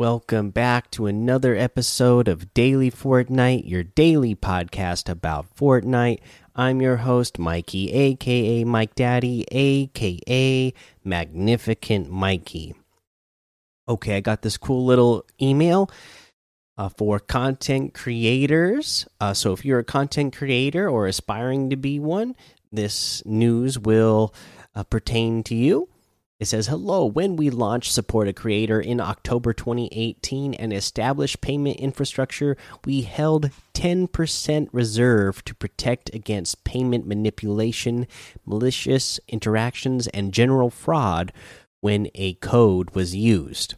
Welcome back to another episode of Daily Fortnite, your daily podcast about Fortnite. I'm your host, Mikey, aka Mike Daddy, aka Magnificent Mikey. Okay, I got this cool little email uh, for content creators. Uh, so if you're a content creator or aspiring to be one, this news will uh, pertain to you. It says, Hello, when we launched Support a Creator in October 2018 and established payment infrastructure, we held 10% reserve to protect against payment manipulation, malicious interactions, and general fraud when a code was used.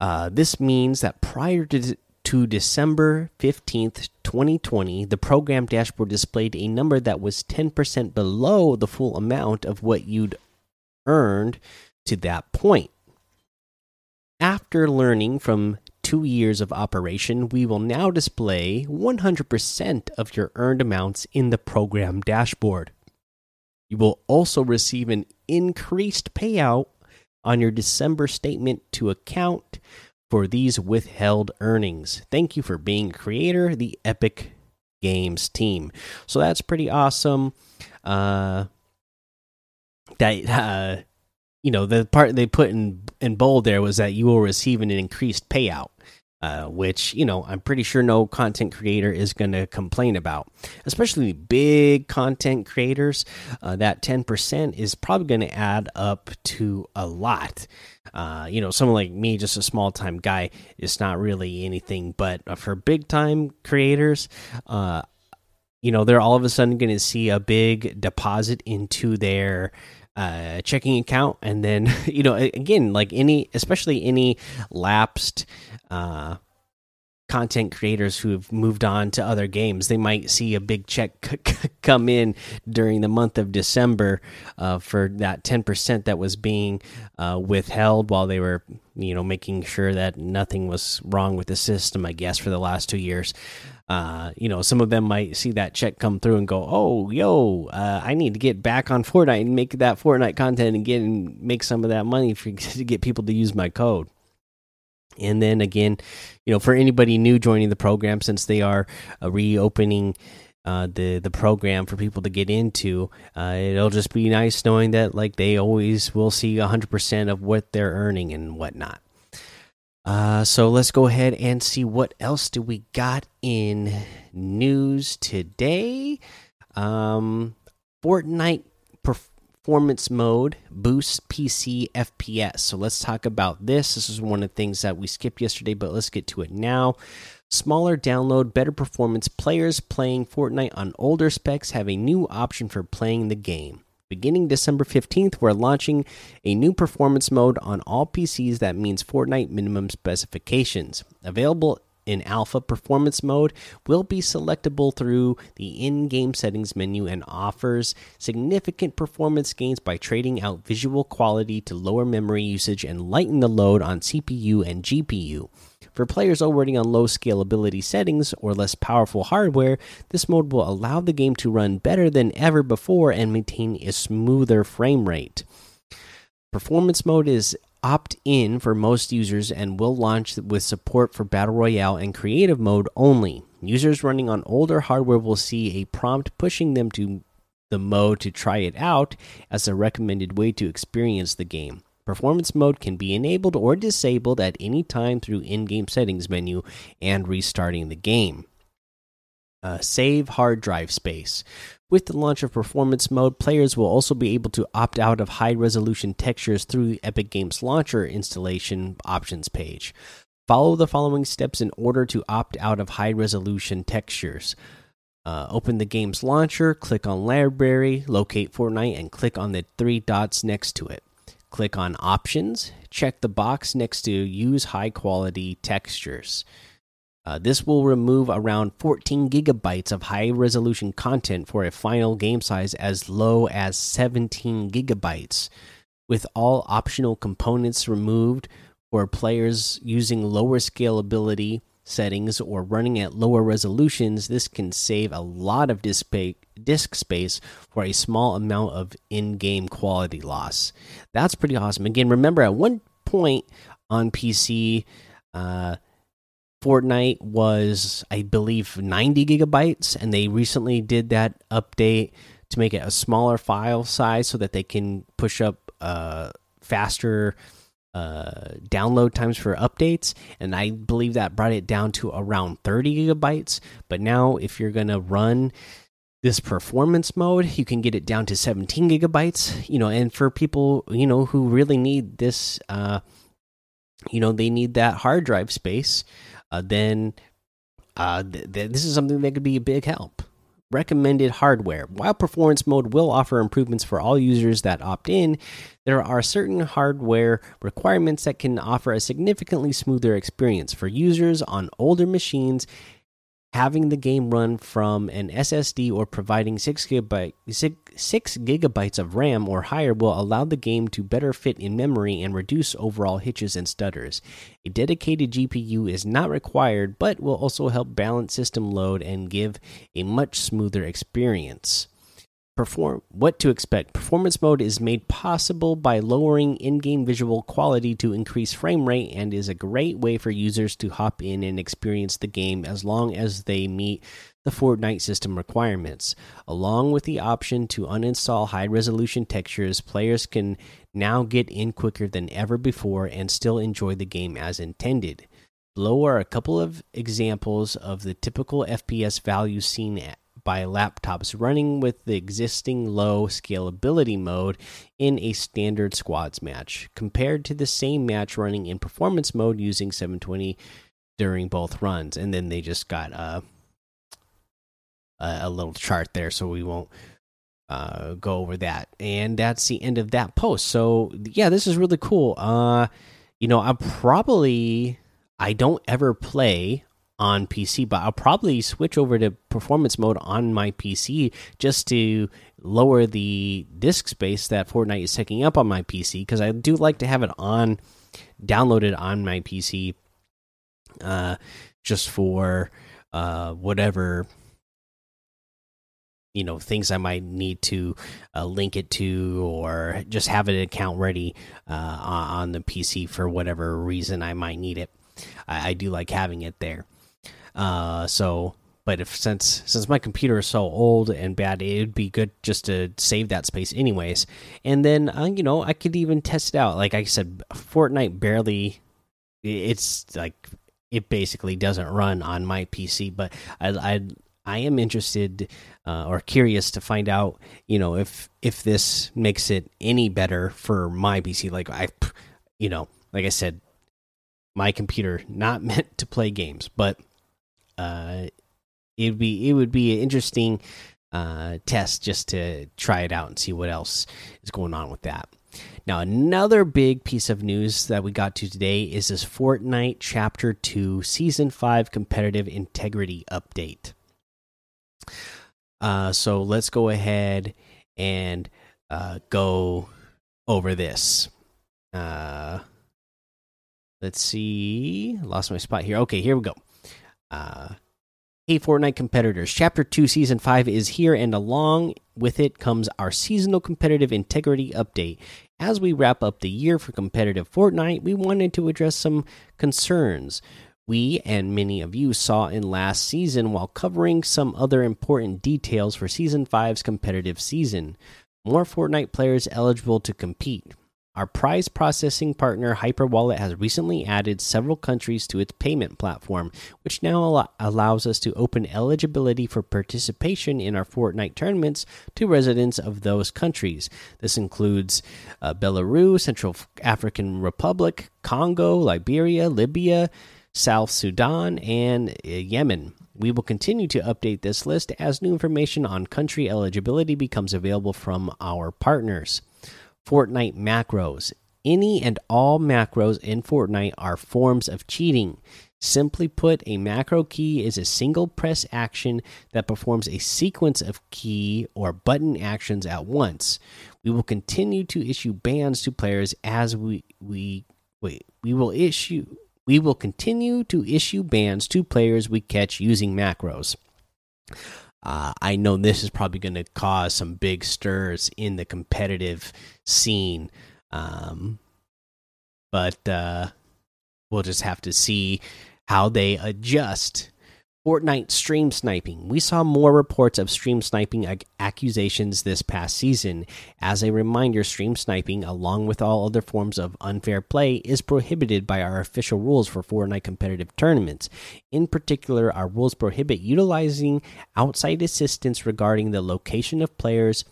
Uh, this means that prior to, to December 15th, 2020, the program dashboard displayed a number that was 10% below the full amount of what you'd earned to that point. After learning from two years of operation, we will now display 100% of your earned amounts in the program dashboard. You will also receive an increased payout on your December statement to account for these withheld earnings. Thank you for being creator, the Epic Games team. So that's pretty awesome. Uh, that uh, you know the part they put in in bold there was that you will receive an increased payout. Uh, which you know I'm pretty sure no content creator is going to complain about, especially big content creators. Uh, that 10% is probably going to add up to a lot. Uh, you know, someone like me, just a small time guy, it's not really anything. But for big time creators, uh, you know, they're all of a sudden going to see a big deposit into their uh, checking account, and then you know, again, like any, especially any lapsed uh, content creators who have moved on to other games, they might see a big check come in during the month of December uh, for that 10% that was being uh, withheld while they were, you know, making sure that nothing was wrong with the system, I guess, for the last two years. Uh, you know, some of them might see that check come through and go, "Oh, yo, uh, I need to get back on Fortnite and make that Fortnite content and get and make some of that money for, to get people to use my code." And then again, you know, for anybody new joining the program, since they are uh, reopening uh, the the program for people to get into, uh, it'll just be nice knowing that like they always will see hundred percent of what they're earning and whatnot. Uh, so let's go ahead and see what else do we got in news today. Um, Fortnite performance mode boosts PC FPS. So let's talk about this. This is one of the things that we skipped yesterday, but let's get to it now. Smaller download, better performance. Players playing Fortnite on older specs have a new option for playing the game. Beginning December 15th, we're launching a new performance mode on all PCs that means Fortnite minimum specifications. Available in alpha performance mode will be selectable through the in-game settings menu and offers significant performance gains by trading out visual quality to lower memory usage and lighten the load on CPU and GPU. For players already on low scalability settings or less powerful hardware, this mode will allow the game to run better than ever before and maintain a smoother frame rate. Performance mode is opt in for most users and will launch with support for Battle Royale and Creative mode only. Users running on older hardware will see a prompt pushing them to the mode to try it out as a recommended way to experience the game. Performance mode can be enabled or disabled at any time through in game settings menu and restarting the game. Uh, save hard drive space. With the launch of performance mode, players will also be able to opt out of high resolution textures through Epic Games Launcher installation options page. Follow the following steps in order to opt out of high resolution textures. Uh, open the game's launcher, click on Library, locate Fortnite, and click on the three dots next to it. Click on Options, check the box next to Use High Quality Textures. Uh, this will remove around 14 gigabytes of high resolution content for a final game size as low as 17 gigabytes. With all optional components removed for players using lower scalability settings or running at lower resolutions, this can save a lot of disk space for a small amount of in game quality loss. That's pretty awesome. Again, remember at one point, on PC. Uh, Fortnite was, I believe, 90 gigabytes, and they recently did that update to make it a smaller file size so that they can push up uh, faster uh, download times for updates. And I believe that brought it down to around 30 gigabytes. But now, if you're going to run this performance mode, you can get it down to 17 gigabytes. You know, and for people, you know, who really need this, uh, you know, they need that hard drive space uh, then uh, th th this is something that could be a big help. Recommended hardware. While performance mode will offer improvements for all users that opt in, there are certain hardware requirements that can offer a significantly smoother experience for users on older machines having the game run from an SSD or providing 6 gigabyte, six, 6 gigabytes of RAM or higher will allow the game to better fit in memory and reduce overall hitches and stutters. A dedicated GPU is not required but will also help balance system load and give a much smoother experience perform what to expect. Performance mode is made possible by lowering in-game visual quality to increase frame rate and is a great way for users to hop in and experience the game as long as they meet the Fortnite system requirements. Along with the option to uninstall high resolution textures players can now get in quicker than ever before and still enjoy the game as intended. Below are a couple of examples of the typical FPS values seen at by laptops running with the existing low scalability mode in a standard squads match, compared to the same match running in performance mode using 720 during both runs. And then they just got a a, little chart there, so we won't uh, go over that. And that's the end of that post. So yeah, this is really cool. Uh, you know, I probably I don't ever play on PC, but I'll probably switch over to performance mode on my PC just to lower the disk space that Fortnite is taking up on my PC because I do like to have it on downloaded on my PC uh just for uh whatever you know things I might need to uh, link it to or just have an account ready uh, on the PC for whatever reason I might need it. I, I do like having it there. Uh, so, but if since since my computer is so old and bad, it'd be good just to save that space anyways. And then uh, you know I could even test it out. Like I said, Fortnite barely. It's like it basically doesn't run on my PC, but I I, I am interested uh, or curious to find out you know if if this makes it any better for my PC. Like I, you know, like I said, my computer not meant to play games, but uh, it'd be it would be an interesting uh, test just to try it out and see what else is going on with that. Now, another big piece of news that we got to today is this Fortnite Chapter 2 Season 5 Competitive Integrity Update. Uh, so let's go ahead and uh, go over this. Uh, let's see. Lost my spot here. Okay, here we go. Uh, hey, Fortnite competitors, Chapter 2, Season 5 is here, and along with it comes our seasonal competitive integrity update. As we wrap up the year for competitive Fortnite, we wanted to address some concerns we and many of you saw in last season while covering some other important details for Season 5's competitive season. More Fortnite players eligible to compete. Our prize processing partner Hyperwallet has recently added several countries to its payment platform, which now al allows us to open eligibility for participation in our Fortnite tournaments to residents of those countries. This includes uh, Belarus, Central African Republic, Congo, Liberia, Libya, South Sudan, and uh, Yemen. We will continue to update this list as new information on country eligibility becomes available from our partners. Fortnite macros. Any and all macros in Fortnite are forms of cheating. Simply put, a macro key is a single press action that performs a sequence of key or button actions at once. We will continue to issue bans to players as we we wait, we will issue we will continue to issue bans to players we catch using macros. Uh, I know this is probably going to cause some big stirs in the competitive scene. Um, but uh, we'll just have to see how they adjust Fortnite stream sniping. We saw more reports of stream sniping accusations this past season. As a reminder, stream sniping, along with all other forms of unfair play, is prohibited by our official rules for Fortnite competitive tournaments. In particular, our rules prohibit utilizing outside assistance regarding the location of players,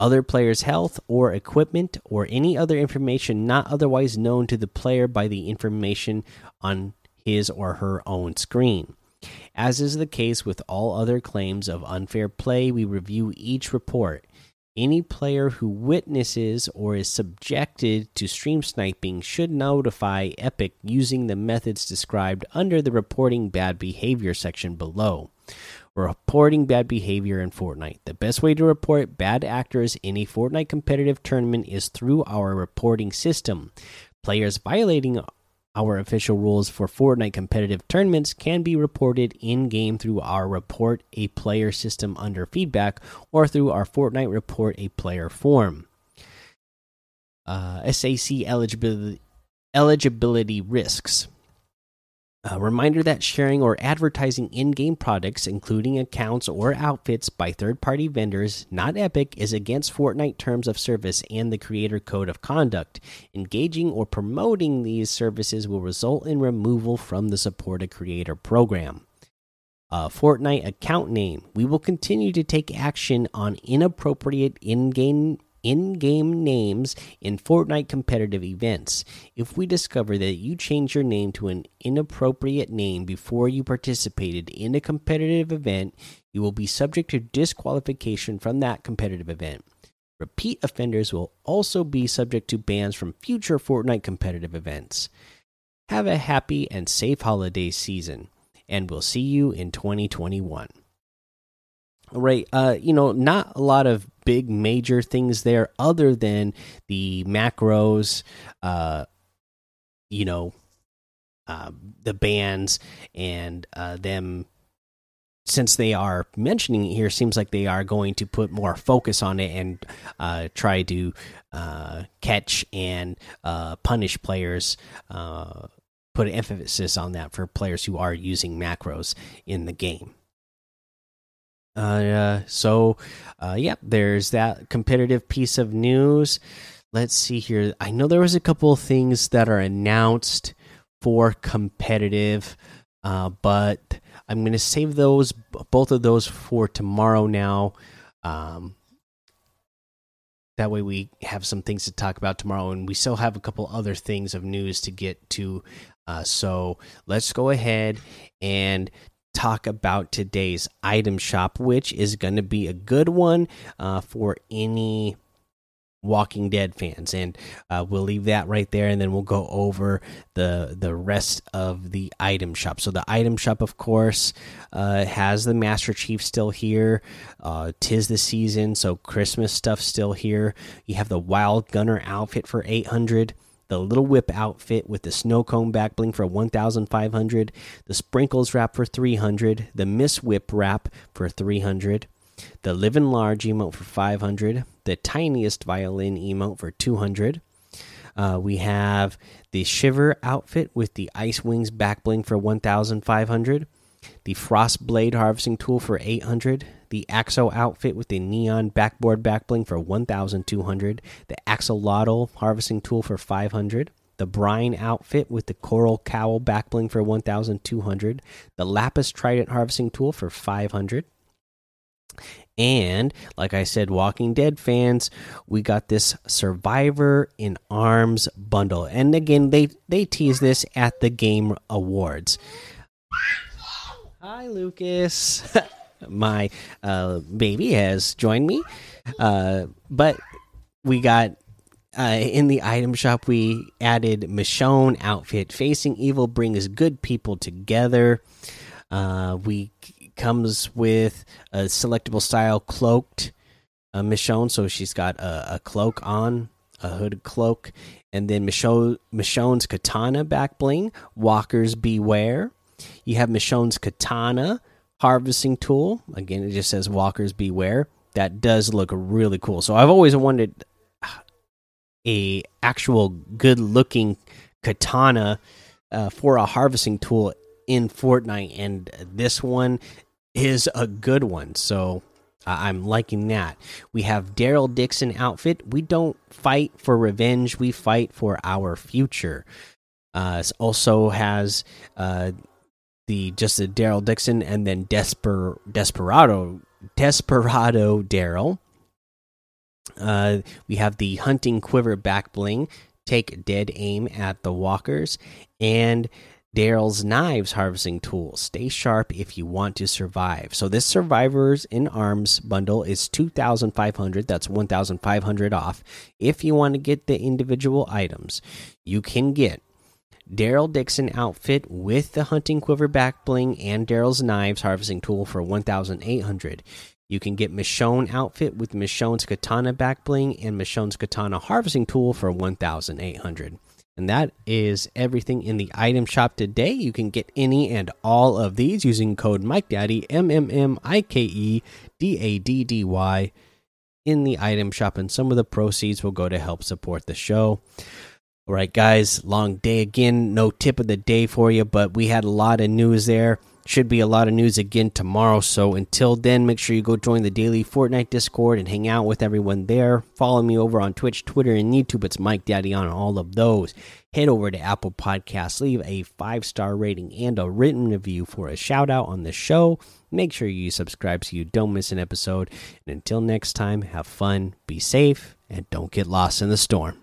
other players' health or equipment, or any other information not otherwise known to the player by the information on his or her own screen. As is the case with all other claims of unfair play, we review each report. Any player who witnesses or is subjected to stream sniping should notify Epic using the methods described under the reporting bad behavior section below. Reporting bad behavior in Fortnite. The best way to report bad actors in a Fortnite competitive tournament is through our reporting system. Players violating our official rules for Fortnite competitive tournaments can be reported in game through our Report a Player system under feedback or through our Fortnite Report a Player form. Uh, SAC eligibility, eligibility risks. A reminder that sharing or advertising in game products, including accounts or outfits by third party vendors, not Epic, is against Fortnite terms of service and the Creator Code of Conduct. Engaging or promoting these services will result in removal from the Support Creator program. Uh, Fortnite account name. We will continue to take action on inappropriate in game in game names in Fortnite competitive events. If we discover that you changed your name to an inappropriate name before you participated in a competitive event, you will be subject to disqualification from that competitive event. Repeat offenders will also be subject to bans from future Fortnite competitive events. Have a happy and safe holiday season, and we'll see you in 2021 right uh you know not a lot of big major things there other than the macros uh you know uh, the bands and uh them since they are mentioning it here seems like they are going to put more focus on it and uh try to uh catch and uh punish players uh put emphasis on that for players who are using macros in the game uh, so, uh, yeah, there's that competitive piece of news. Let's see here. I know there was a couple of things that are announced for competitive, uh, but I'm going to save those, both of those, for tomorrow now. Um, that way we have some things to talk about tomorrow, and we still have a couple other things of news to get to. Uh, so let's go ahead and talk about today's item shop, which is going to be a good one uh, for any Walking Dead fans, and uh, we'll leave that right there, and then we'll go over the the rest of the item shop. So the item shop, of course, uh, has the Master Chief still here. Uh, Tis the season, so Christmas stuff still here. You have the Wild Gunner outfit for eight hundred the little whip outfit with the snow cone back bling for 1500 the sprinkles wrap for 300 the miss whip wrap for 300 the living large emote for 500 the tiniest violin emote for 200 uh, we have the shiver outfit with the ice wings back bling for 1500 the frost blade harvesting tool for 800 the Axo outfit with the neon backboard backbling for 1200, the axolotl harvesting tool for 500, the brine outfit with the coral cowl backbling for 1200, the lapis trident harvesting tool for 500. And like I said, Walking Dead fans, we got this Survivor in Arms bundle. And again, they they tease this at the Game Awards. Hi, Lucas. my uh, baby has joined me. Uh, but we got uh, in the item shop, we added Michonne outfit. Facing evil brings good people together. Uh, we comes with a selectable style cloaked uh, Michonne, so she's got a, a, cloak on, a hooded cloak, and then Michonne, Michonne's katana back bling. Walkers beware. You have Michonne's katana harvesting tool. Again, it just says walkers beware. That does look really cool. So I've always wanted a actual good looking katana uh, for a harvesting tool in Fortnite, and this one is a good one. So I'm liking that. We have Daryl Dixon outfit. We don't fight for revenge, we fight for our future. Uh, also has uh, the just the Daryl Dixon and then Desper Desperado Desperado Daryl. Uh, we have the hunting quiver back bling. Take dead aim at the walkers and Daryl's knives harvesting tool. Stay sharp if you want to survive. So this survivors in arms bundle is 2500, that's 1500 off. If you want to get the individual items, you can get Daryl Dixon outfit with the hunting quiver back bling and Daryl's knives harvesting tool for 1800. You can get Michonne outfit with Michonne's katana back bling and Michonne's katana harvesting tool for 1800. And that is everything in the item shop today. You can get any and all of these using code MikeDaddy, M M M I K E D A D D Y, in the item shop, and some of the proceeds will go to help support the show. All right, guys, long day again. No tip of the day for you, but we had a lot of news there. Should be a lot of news again tomorrow. So until then, make sure you go join the daily Fortnite Discord and hang out with everyone there. Follow me over on Twitch, Twitter, and YouTube. It's Mike Daddy on all of those. Head over to Apple Podcasts, leave a five star rating and a written review for a shout out on the show. Make sure you subscribe so you don't miss an episode. And until next time, have fun, be safe, and don't get lost in the storm.